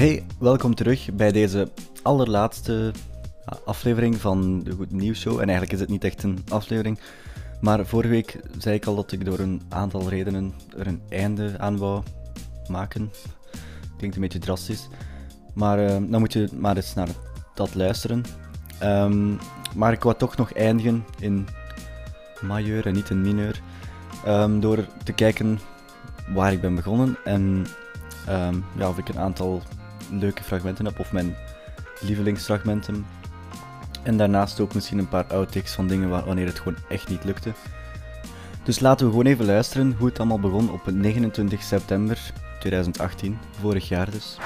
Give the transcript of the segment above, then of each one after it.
Hey, welkom terug bij deze allerlaatste aflevering van de Goed Nieuws Show. En eigenlijk is het niet echt een aflevering. Maar vorige week zei ik al dat ik door een aantal redenen er een einde aan wou maken. Klinkt een beetje drastisch. Maar uh, dan moet je maar eens naar dat luisteren. Um, maar ik wou toch nog eindigen in majeur en niet in mineur. Um, door te kijken waar ik ben begonnen en um, ja, of ik een aantal leuke fragmenten heb of mijn lievelingsfragmenten. En daarnaast ook misschien een paar outtakes van dingen waar, wanneer het gewoon echt niet lukte. Dus laten we gewoon even luisteren hoe het allemaal begon op 29 september 2018, vorig jaar dus.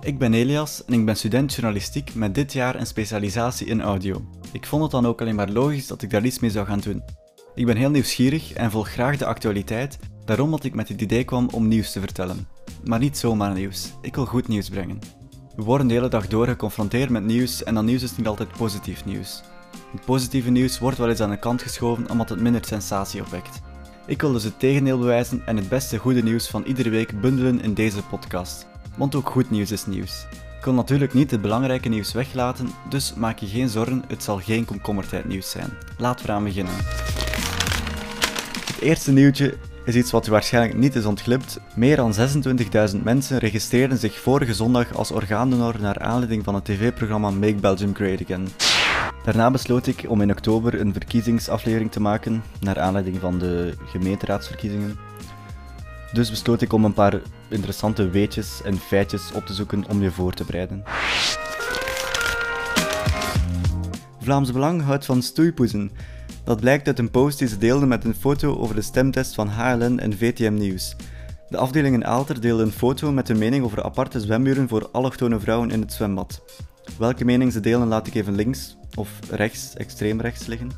Ik ben Elias en ik ben student journalistiek met dit jaar een specialisatie in audio. Ik vond het dan ook alleen maar logisch dat ik daar iets mee zou gaan doen. Ik ben heel nieuwsgierig en volg graag de actualiteit, daarom dat ik met het idee kwam om nieuws te vertellen. Maar niet zomaar nieuws, ik wil goed nieuws brengen. We worden de hele dag door geconfronteerd met nieuws en dat nieuws is niet altijd positief nieuws. Het positieve nieuws wordt wel eens aan de kant geschoven omdat het minder sensatie opwekt. Ik wil dus het tegendeel bewijzen en het beste goede nieuws van iedere week bundelen in deze podcast. Want ook goed nieuws is nieuws. Ik wil natuurlijk niet het belangrijke nieuws weglaten, dus maak je geen zorgen, het zal geen komkommertijd nieuws zijn. Laten we eraan beginnen. Het eerste nieuwtje is iets wat u waarschijnlijk niet is ontglipt. Meer dan 26.000 mensen registreerden zich vorige zondag als orgaandonor naar aanleiding van het tv-programma Make Belgium Great Again. Daarna besloot ik om in oktober een verkiezingsaflevering te maken, naar aanleiding van de gemeenteraadsverkiezingen. Dus besloot ik om een paar interessante weetjes en feitjes op te zoeken om je voor te bereiden. Vlaams Belang houdt van stoeipoezen. Dat blijkt uit een post die ze deelden met een foto over de stemtest van HLN en VTM Nieuws. De afdeling in Aalter deelde een foto met een mening over aparte zwemmuren voor allochtone vrouwen in het zwembad. Welke mening ze delen laat ik even links of rechts, extreem rechts liggen.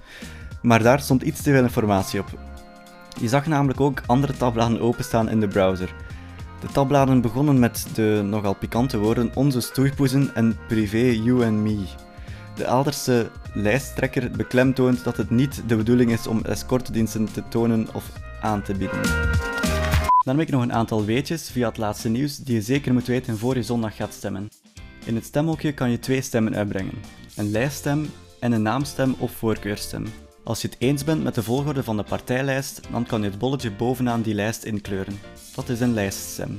Maar daar stond iets te veel informatie op. Je zag namelijk ook andere tabbladen openstaan in de browser. De tabbladen begonnen met de nogal pikante woorden onze stoeipoezen en privé you and me. De Aalderse lijsttrekker beklemtoont dat het niet de bedoeling is om escortdiensten te tonen of aan te bieden. Dan heb ik nog een aantal weetjes via het laatste nieuws die je zeker moet weten voor je zondag gaat stemmen. In het stemhokje kan je twee stemmen uitbrengen: een lijststem en een naamstem of voorkeurstem. Als je het eens bent met de volgorde van de partijlijst, dan kan je het bolletje bovenaan die lijst inkleuren. Dat is een lijststem.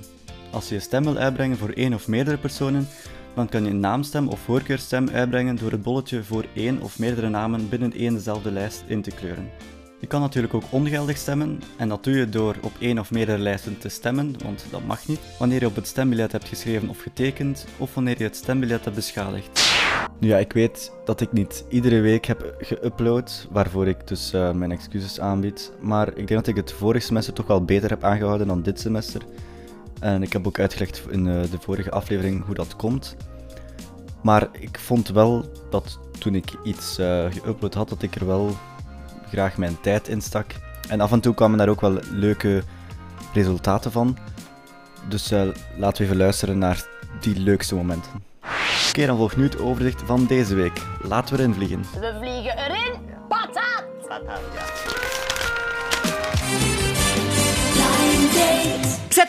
Als je je stem wil uitbrengen voor één of meerdere personen, dan kan je een naamstem of voorkeurstem uitbrengen door het bolletje voor één of meerdere namen binnen één dezelfde lijst in te kleuren. Je kan natuurlijk ook ongeldig stemmen en dat doe je door op één of meerdere lijsten te stemmen, want dat mag niet, wanneer je op het stembiljet hebt geschreven of getekend, of wanneer je het stembiljet hebt beschadigd. Nu ja, ik weet dat ik niet iedere week heb geüpload, waarvoor ik dus uh, mijn excuses aanbied, maar ik denk dat ik het vorige semester toch wel beter heb aangehouden dan dit semester. En ik heb ook uitgelegd in uh, de vorige aflevering hoe dat komt. Maar ik vond wel dat toen ik iets uh, geüpload had, dat ik er wel graag mijn tijd instak. En af en toe kwamen daar ook wel leuke resultaten van. Dus uh, laten we even luisteren naar die leukste momenten. Oké, okay, dan volgt nu het overzicht van deze week. Laten we erin vliegen. We vliegen erin. Patat! Patat, ja.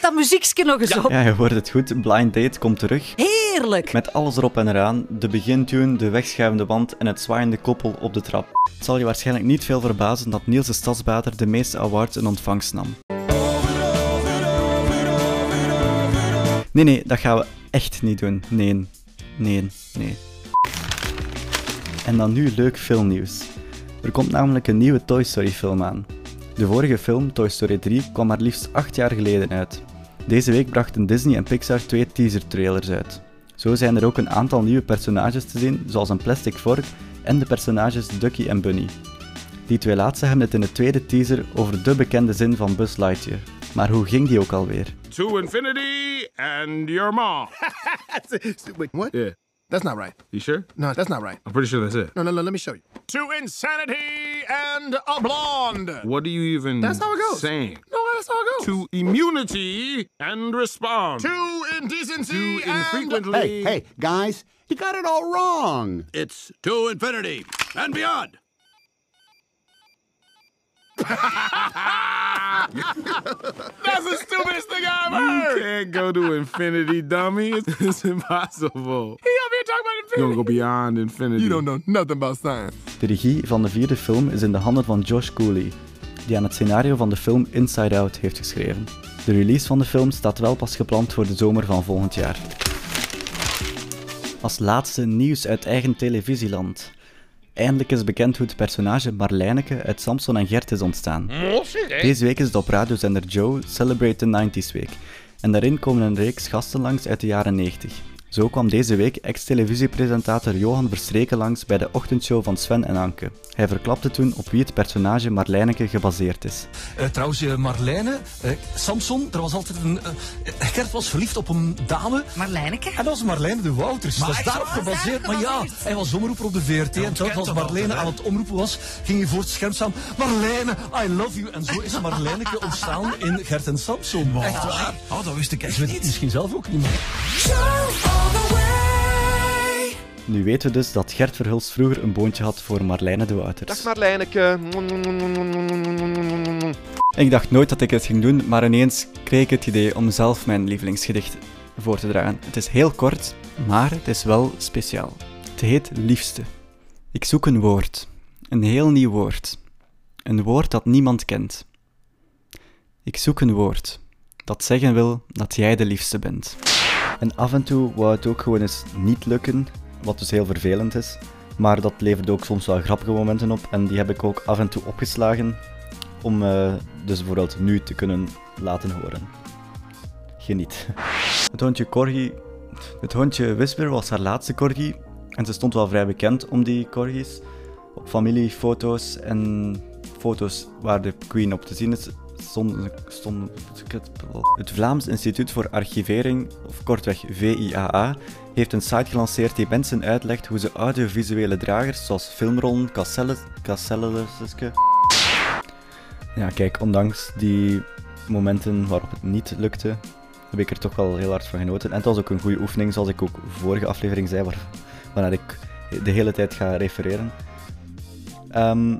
Zet dat muziekje nog eens op. Ja, je hoort het goed. Blind Date komt terug. Heerlijk. Met alles erop en eraan. De begintune, de wegschuivende wand en het zwaaiende koppel op de trap. Het zal je waarschijnlijk niet veel verbazen dat Niels de Stadsbater de meeste awards in ontvangst nam. Nee, nee, dat gaan we echt niet doen. Nee, nee, nee. En dan nu leuk filmnieuws. Er komt namelijk een nieuwe Toy Story film aan. De vorige film, Toy Story 3, kwam maar liefst 8 jaar geleden uit. Deze week brachten Disney en Pixar twee teaser-trailers uit. Zo zijn er ook een aantal nieuwe personages te zien, zoals een plastic vork en de personages Ducky en Bunny. Die twee laatste hebben het in de tweede teaser over de bekende zin van Buzz Lightyear. Maar hoe ging die ook alweer? To infinity and your mom. Wait, what? Yeah. That's not right. You sure? No, that's not right. I'm pretty sure that's it. No, no, no, let me show you. To insanity and a blonde. What are you even That's how it goes. saying? No, that's how it goes. To immunity and respond. To indecency To and... infrequently- Hey, hey, guys, you got it all wrong. It's to infinity and beyond. That's the stupidest thing I ever heard. You can't go to infinity, dummy. It's, it's impossible. He over here talking about You're infinity. gonna go beyond infinity. You don't know nothing about science. De regie van de vierde film is in de handen van Josh Cooley, die aan het scenario van de film Inside Out heeft geschreven. De release van de film staat wel pas gepland voor de zomer van volgend jaar. Als laatste nieuws uit eigen televisieland. Eindelijk is bekend hoe het personage Marlijneke uit Samson en Gert is ontstaan. Deze week is het op radiozender Joe Celebrate the 90s Week. En daarin komen een reeks gasten langs uit de jaren 90. Zo kwam deze week ex-televisiepresentator Johan Verstreken langs bij de ochtendshow van Sven en Anke. Hij verklapte toen op wie het personage Marlijneke gebaseerd is. Eh, trouwens, eh, Marlijne, eh, Samson, er was altijd een... eh, Gert was verliefd op een dame. Marlijneke? En dat was Marlijne de Wouters. dat is daarop gebaseerd. Maar ja, hij was omroeper op de VRT. en telkens als Marlijne aan het omroepen was, ging hij voor het scherm staan. Marlijne, I love you. En zo is Marlijneke ontstaan in Gert en Samson. Echt waar. Oh, dat wist ik echt niet. misschien zelf ook niet meer. Nu weten we dus dat Gert Verhulst vroeger een boontje had voor Marlijne de Wouters. Dag Marlijneke. Ik dacht nooit dat ik het ging doen, maar ineens kreeg ik het idee om zelf mijn lievelingsgedicht voor te dragen. Het is heel kort, maar het is wel speciaal. Het heet Liefste. Ik zoek een woord. Een heel nieuw woord. Een woord dat niemand kent. Ik zoek een woord dat zeggen wil dat jij de liefste bent. En af en toe wou het ook gewoon eens niet lukken, wat dus heel vervelend is. Maar dat levert ook soms wel grappige momenten op en die heb ik ook af en toe opgeslagen om eh, dus bijvoorbeeld nu te kunnen laten horen. Geniet. Het hondje Corgi, het hondje Whisper was haar laatste Corgi en ze stond wel vrij bekend om die Corgis. Op familiefoto's en foto's waar de Queen op te zien is, het Vlaams Instituut voor Archivering, of kortweg VIAA, heeft een site gelanceerd die mensen uitlegt hoe ze audiovisuele dragers zoals filmrollen, casselles, ja, kijk, ondanks die momenten waarop het niet lukte, heb ik er toch wel heel hard van genoten. En het was ook een goede oefening, zoals ik ook vorige aflevering zei, waar, waarnaar ik de hele tijd ga refereren. Ehm,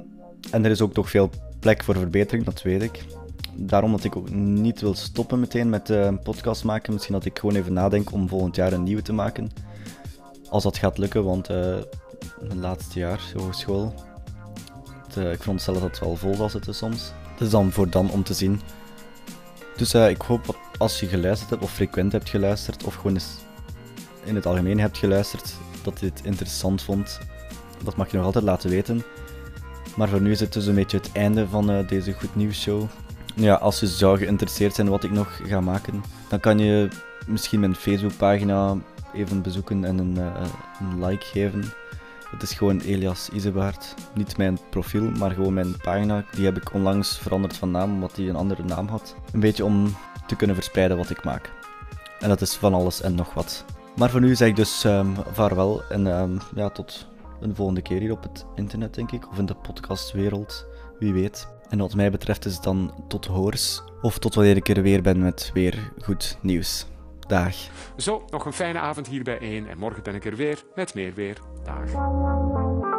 en er is ook toch veel plek voor verbetering, dat weet ik. Daarom dat ik ook niet wil stoppen meteen met eh, een podcast maken. Misschien dat ik gewoon even nadenk om volgend jaar een nieuwe te maken. Als dat gaat lukken, want eh het laatste jaar, hogeschool, eh, ik veronderstel dat het wel vol zal zitten soms. Het is dan voor dan om te zien. Dus ik hoop dat als je geluisterd hebt, of frequent hebt geluisterd, of gewoon eens in het algemeen hebt geluisterd, dat je het interessant vond. Dat mag je nog altijd laten weten. Maar voor nu is het dus een beetje het einde van deze Goed Nieuws Show. Ja, als je zou geïnteresseerd zijn wat ik nog ga maken, dan kan je misschien mijn Facebookpagina even bezoeken en een, eh, een like geven. Het is gewoon Elias Isebaard. Niet mijn profiel, maar gewoon mijn pagina. Die heb ik onlangs veranderd van naam, omdat die een andere naam had. Een beetje om te kunnen verspreiden wat ik maak. En dat is van alles en nog wat. Maar voor nu zeg ik dus ehm, vaarwel en ehm, ja, tot een volgende keer hier op het internet, denk ik. Of in de podcastwereld, wie weet. En wat mij betreft is het dan tot hoors. Of tot wanneer ik er weer ben met weer goed nieuws. Dag. Zo, nog een fijne avond hier bij 1 en morgen ben ik er weer met meer weer. Dag.